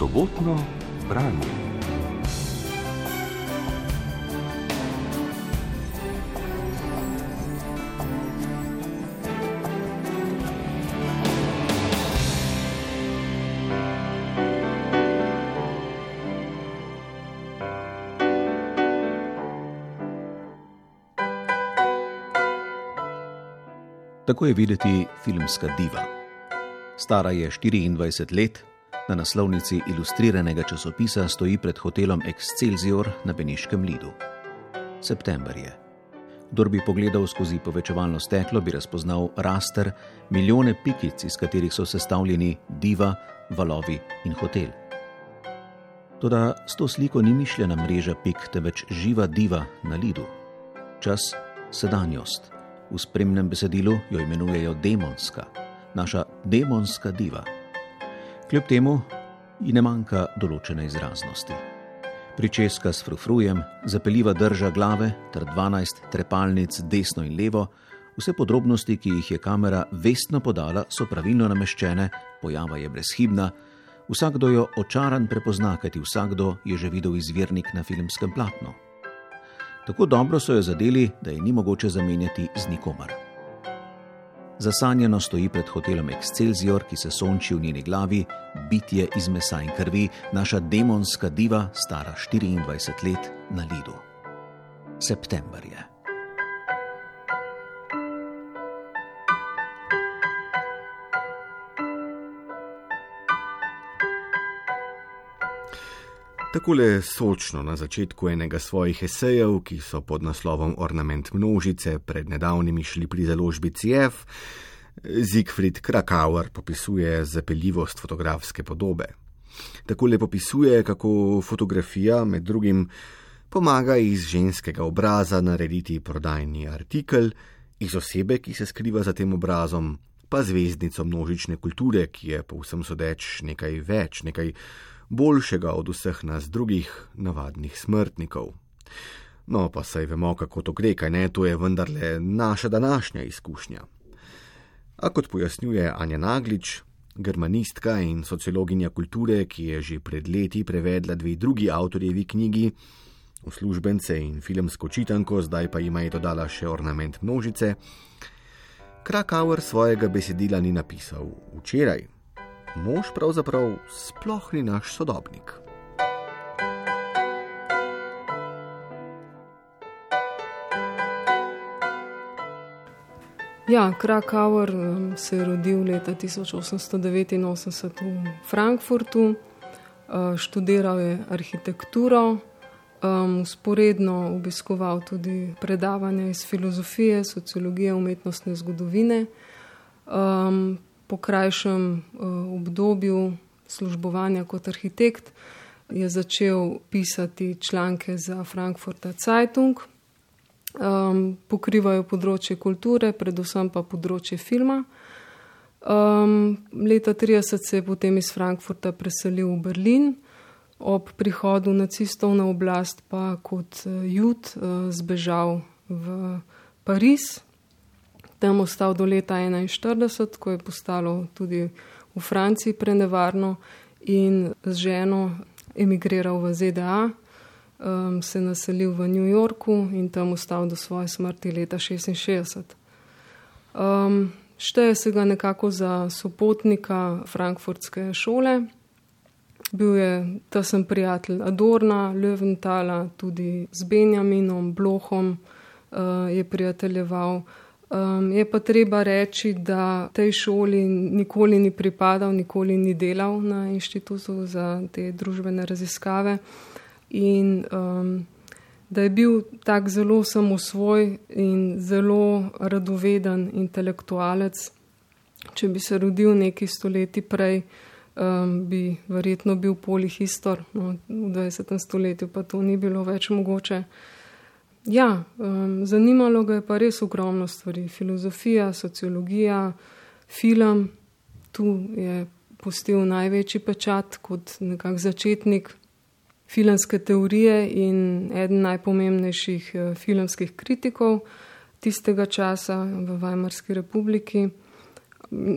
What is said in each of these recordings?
sobotno branje. Tako je videti filmska diva. Stara je 24 let, na naslovnici ilustriranega časopisa stoji pred hotelom Excelsior na Beniškem Lidu. September je. Kdor bi pogledal skozi povečevalno steklo, bi razpoznal raster, milijone pikic, iz katerih so sestavljeni diva, valovi in hotel. Toda s to sliko ni mišljena mreža pik, temveč živa diva na lidu. Čas, sedanjost v spremnem besedilu jo imenujejo demonska, naša demonska diva. Kljub temu ji ne manjka določene izraznosti. Pričeska s frufrujem, zapeljiva drža glave ter 12 trepalnic desno in levo, vse podrobnosti, ki jih je kamera vestno podala, so pravilno nameščene, pojava je brezhibna, vsakdo jo očaran prepozna, kajti vsakdo je že videl izvirnik na filmskem platnu. Tako dobro so jo zadeli, da je ni mogoče zamenjati z nikomer. Zasanjeno stoji pred hotelom Excelsior, ki se sonči v njeni glavi, bitje iz mesa in krvi, naša demonska diva, stara 24 let na lidu. September je. Takole sočno na začetku enega svojih esejev, ki so pod naslovom Ornament množice pred nedavnimi šli pri založbi CF, Siegfried Krakauer popisuje zapeljivost fotografske podobe. Takole popisuje, kako fotografija med drugim pomaga iz ženskega obraza narediti prodajni artikel, iz osebe, ki se skriva za tem obrazom, pa zvezdnico množične kulture, ki je povsem sodeč nekaj več, nekaj boljšega od vseh nas drugih navadnih smrtnikov. No, pa saj vemo, kako to gre, kaj ne, to je vendarle naša današnja izkušnja. A kot pojasnjuje Anja Naglič, germanistka in sociologinja kulture, ki je že pred leti prevedla dve drugi avtorjevi knjigi, uslužbence in filmsko čitanko, zdaj pa jima je dodala še ornament množice, Krakauer svojega besedila ni napisal včeraj, mož pravzaprav sploh ni naš sodobnik. Ja, Krakauer um, se je rodil leta 1889 v Frankfurtu, uh, študiral je arhitekturo, um, sporedno obiskoval tudi predavanja iz filozofije, sociologije, umetnostne zgodovine. Um, po krajšem uh, obdobju službovanja kot arhitekt je začel pisati članke za Frankfurter Zeitung. Um, pokrivajo področje kulture, predvsem pa področje filma. Um, leta 30 se je potem iz Frankfurta preselil v Berlin, ob prihodu nacistov na oblast pa kot uh, jud uh, zbežal v Pariz, tam ostal do leta 1941, ko je postalo tudi v Franciji prenevarno in z ženo emigriral v ZDA, um, se naselil v New Yorku in tam ostal do svoje smrti leta 1966. Um, šteje se ga nekako za sopotnika frankfurtske šole. Bil je tesen prijatelj Adorna, Leventala, tudi z Benjaminom, Blohom uh, je prijateljeval. Um, je pa treba reči, da tej šoli nikoli ni pripadal, nikoli ni delal na inštitutu za te družbene raziskave in um, da je bil tak zelo samosvoj in zelo radoveden intelektualec. Če bi se rodil neki stoletji prej, um, bi verjetno bil polihistor, no, v 20. stoletju pa to ni bilo več mogoče. Ja, um, zanimalo ga je pa res ogromno stvari. Filozofija, sociologija, film. Tu je postil največji pečat kot nekak začetnik filmske teorije in eden najpomembnejših uh, filmskih kritikov tistega časa v Weimarski republiki.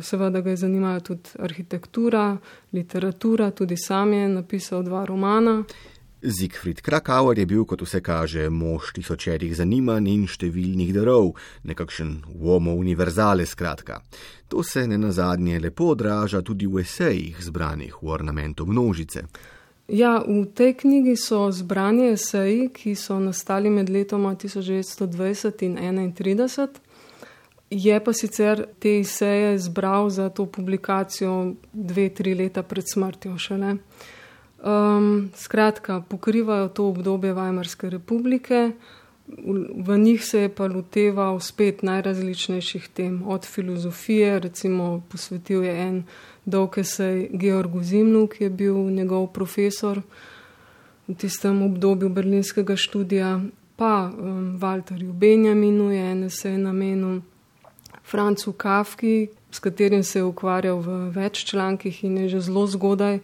Seveda ga je zanimala tudi arhitektura, literatura, tudi sam je napisal dva romana. Zigfrid Krakauer je bil, kot vse kaže, mož tisočerih zanimanj in številnih darov, nekakšen uomo univerzale skratka. To se ne nazadnje lepo odraža tudi v esejih zbranih v ornamentu množice. Ja, v tej knjigi so zbrani eseji, ki so nastali med letoma 1920 in 1931. Je pa sicer te eseje zbral za to publikacijo dve, tri leta pred smrtjo šele. Um, skratka, pokrivajo to obdobje Weimarske republike, v njih se je pa loteval spet najrazličnejših tem, od filozofije, recimo posvetil je en dolg esej Georgu Zimnu, ki je bil njegov profesor v tistem obdobju berlinskega študija, pa um, Walterju Benjaminu je en esej namenil, Francu Kafki, s katerim se je ukvarjal v več člankih in je že zelo zgodaj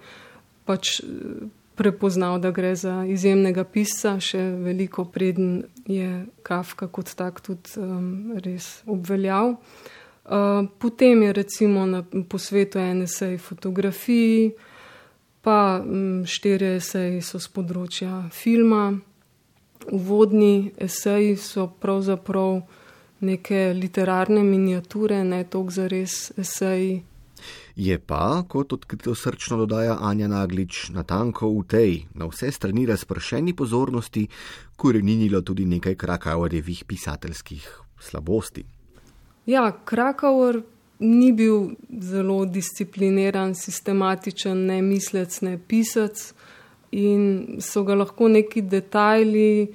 pač eh, prepoznal, da gre za izjemnega pisca, še veliko preden je Kafka kot tak tudi um, res obveljal. Uh, potem je recimo na, po svetu NSA fotografiji, pa um, štirje eseji so z področja filma. Uvodni eseji so pravzaprav neke literarne miniature, ne toliko za res eseji. Je pa, kot odkrito srčno dodaja Anja Naglič, natanko v tej, na vse strani razpršeni pozornosti, koreninilo tudi nekaj Krakauerjevih pisateljskih slabosti. Ja, Krakauer ni bil zelo discipliniran, sistematičen, ne mislec, ne pisec in so ga lahko neki detajli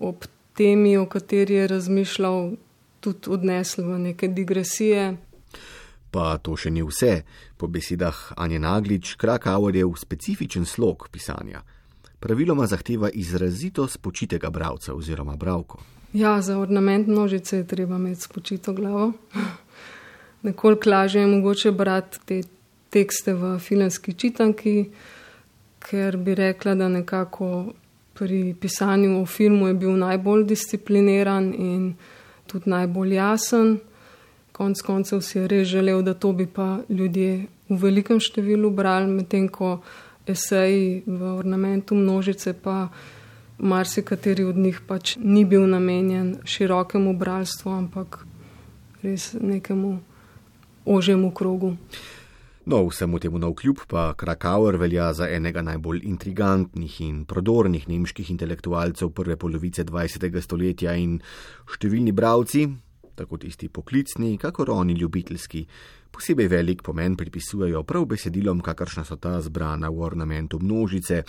ob temi, o kateri je razmišljal, tudi odnesli v neke digresije. Pa to še ni vse. Po besedah Anja Naglič, Krakauer je v specifičen slog pisanja. Praviloma zahteva izrazito spočitega bravca oziroma bravko. Ja, za ornament množice je treba imeti spočito glavo. Nekoliko lažje je mogoče brati te tekste v filmski čitanki, ker bi rekla, da nekako pri pisanju o filmu je bil najbolj discipliniran in tudi najbolj jasen. Konec koncev si je res želel, da to bi pa ljudje v velikem številu brali, medtem ko eseji v ornamentu množice pa marsikateri od njih pač ni bil namenjen širokemu bralstvu, ampak res nekemu ožjemu krogu. No, vsemu temu na vkljub pa Krakauer velja za enega najbolj intrigantnih in prodornih nemških intelektualcev prve polovice 20. stoletja in številni bravci, tako tisti poklicni, kakor oni ljubiteljski, posebej velik pomen pripisujejo prav besedilom, kakršna so ta zbrana v ornamentu množice.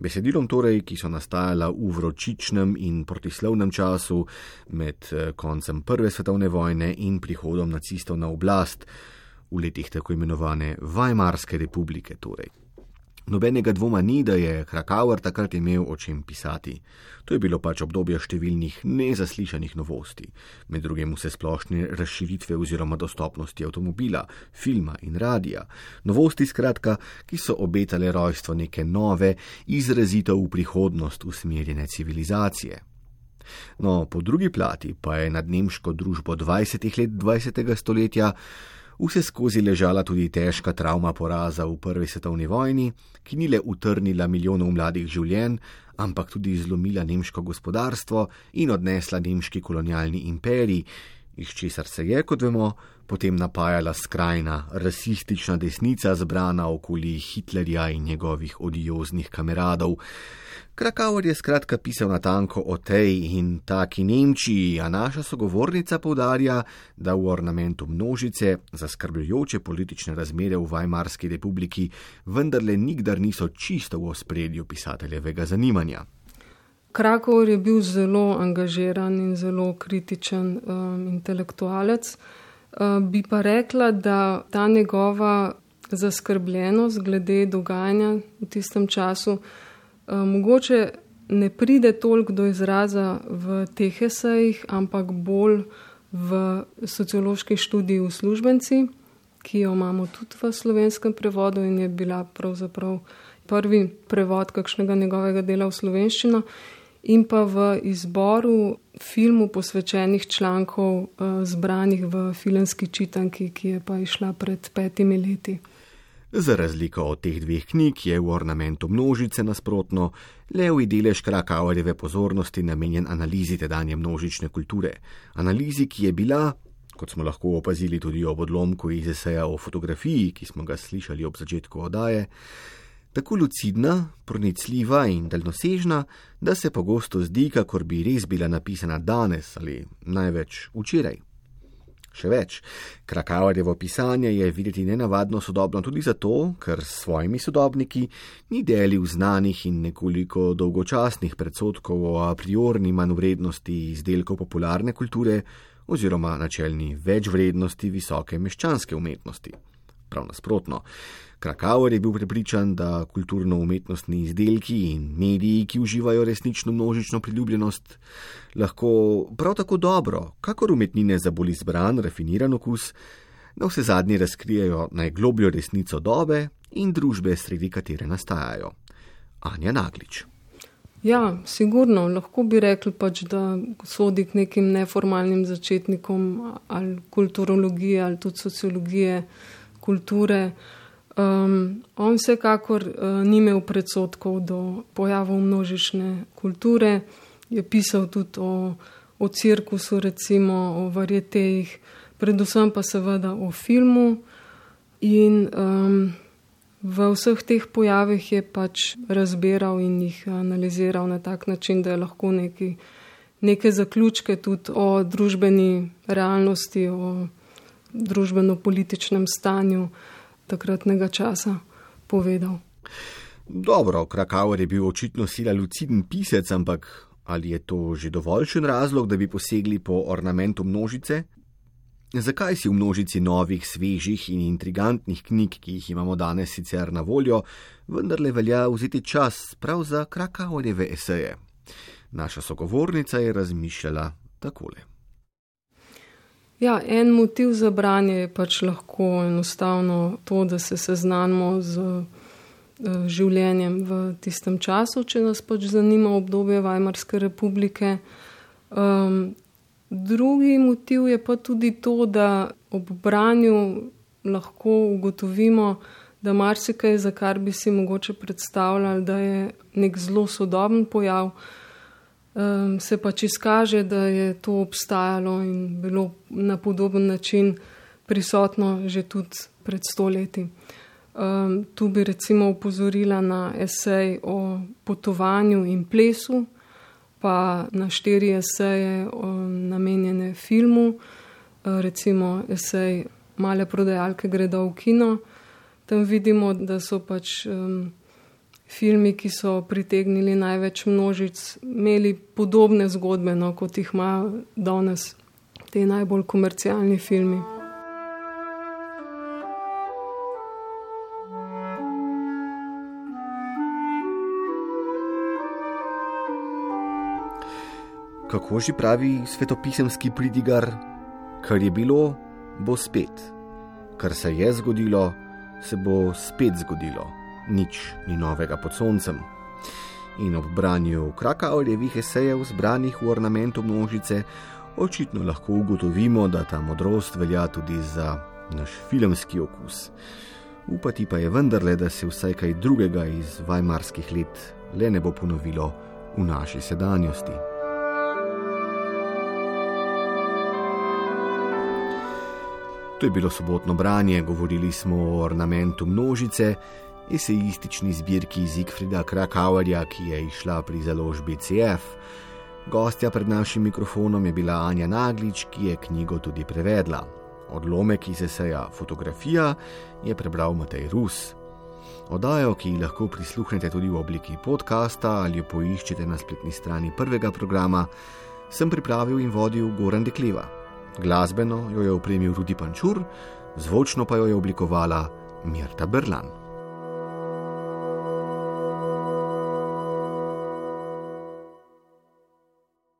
Besedilom torej, ki so nastajala v vročičnem in protislovnem času med eh, koncem Prve svetovne vojne in prihodom nacistov na oblast v letih tako imenovane Weimarske republike. Torej. Nobenega dvoma ni, da je Krakauer takrat imel o čem pisati. To je bilo pač obdobje številnih nezaslišanih novosti, med drugim vse splošne razširitve oziroma dostopnosti avtomobila, filma in radija. Novosti, skratka, ki so obetale rojstvo neke nove, izrazito v prihodnost usmerjene civilizacije. No, po drugi plati pa je nad nemško družbo 20. let 20. stoletja vse skozi ležala tudi težka travma poraza v prvi svetovni vojni, ki ni le utrnila milijonov mladih življenj, ampak tudi zlomila nemško gospodarstvo in odnesla nemški kolonialni imperij, iz česar se je, kot vemo, potem napajala skrajna rasistična desnica zbrana okoli Hitlerja in njegovih odioznih kameradov. Krakauer je skratka pisal na tanko o tej in taki Nemčiji, a naša sogovornica povdarja, da v ornamentu množice zaskrbljujoče politične razmere v Weimarski republiki vendarle nikdar niso čisto v ospredju pisateljevega zanimanja. Krakauer je bil zelo angažiran in zelo kritičen um, intelektualec. Uh, bi pa rekla, da ta njegova zaskrbljenost glede dogajanja v tistem času uh, mogoče ne pride toliko do izraza v teh esejih, ampak bolj v sociološki študiji uslužbenci, ki jo imamo tudi v slovenskem prevodu in je bila pravzaprav prvi prevod kakšnega njegovega dela v slovenščino. In pa v izboru filmu posvečenih člankov, uh, zbranih v filmski čitanki, ki je pa išla pred petimi leti. Za razliko od teh dveh knjig je v ornamentu množice nasprotno, levi delež Krakauerjeve pozornosti namenjen analizi tedanje množične kulture. Analizi, ki je bila, kot smo lahko opazili tudi ob odlomku iz eseja o fotografiji, ki smo ga slišali ob začetku oddaje, tako lucidna, pronicljiva in daljnosežna, da se pogosto zdi, kakor bi res bila napisana danes ali največ včeraj. Še več, Krakauerjevo pisanje je videti nenavadno sodobno tudi zato, ker s svojimi sodobniki ni delil znanih in nekoliko dolgočasnih predsotkov o a priorni manjvrednosti izdelkov popularne kulture oziroma načelni večvrednosti visoke meščanske umetnosti. Prav nasprotno, Krakauer je bil prepričan, da kulturno-umetnostni izdelki in mediji, ki uživajo resnično množično priljubljenost, lahko prav tako dobro, kakor umetnine za bolj izbran, rafiniran okus, na vse zadnje razkrijajo najglobljo resnico dobe in družbe, sredi katere nastajajo. Anja Naglič. Ja, sigurno, lahko bi rekli pač, da sodi k nekim neformalnim začetnikom ali kulturologije ali tudi sociologije kulture. Um, on vsekakor uh, ni imel predsotkov do pojavov množične kulture, je pisal tudi o, o cirkusu, recimo o varjetejih, predvsem pa seveda o filmu. In um, v vseh teh pojavih je pač razbiral in jih analiziral na tak način, da je lahko neki, neke zaključke tudi o družbeni realnosti, o družbeno-političnem stanju takratnega časa povedal. Dobro, Krakauer je bil očitno sila luciden pisec, ampak ali je to že dovoljšen razlog, da bi posegli po ornamentu množice? Zakaj si v množici novih, svežih in intrigantnih knjig, ki jih imamo danes sicer na voljo, vendarle velja vzeti čas prav za Krakauerjeve eseje? Naša sogovornica je razmišljala takole. Ja, en motiv za branje je pač lahko enostavno to, da se seznanimo z uh, življenjem v tistem času, če nas pač zanima obdobje Weimarske republike. Um, drugi motiv je pa tudi to, da ob branju lahko ugotovimo, da marsikaj, za kar bi si mogoče predstavljali, da je nek zelo sodoben pojav, um, se pač izkaže, da je to obstajalo in bilo na podoben način prisotno že tudi pred stoletji. Um, tu bi recimo upozorila na esej o potovanju in plesu, pa na štiri eseje namenjene filmu, uh, recimo esej Male prodajalke gredo v kino. Tam vidimo, da so pač um, filmi, ki so pritegnili največ množic, imeli podobne zgodbe, no, kot jih imajo danes ti najbolj komercialni filmi. Kako že pravi svetopisemski pridigar, kar je bilo, bo spet. Kar se je zgodilo, se bo spet zgodilo nič ni novega pod soncem. In ob branju Krakauljevih esejev zbranih v ornamentu množice, očitno lahko ugotovimo, da ta modrost velja tudi za naš filmski okus. Upati pa je vendarle, da se vsaj kaj drugega iz vajmarskih let le ne bo ponovilo v naši sedanjosti. To je bilo sobotno branje, govorili smo o ornamentu množice, esejistični zbirki Zigfrida Krakauerja, ki je išla pri založbi CF. Gostja pred našim mikrofonom je bila Anja Naglič, ki je knjigo tudi prevedla. Odlomek iz eseja Fotografija je prebral Matej Rus. Odajo, ki lahko prisluhnete tudi v obliki podcasta ali jo poiščete na spletni strani prvega programa, sem pripravil in vodil Goran Dekleva. Glasbeno jo je opremil Rudi Pančur, zvočno pa jo je oblikovala Mirta Berlan.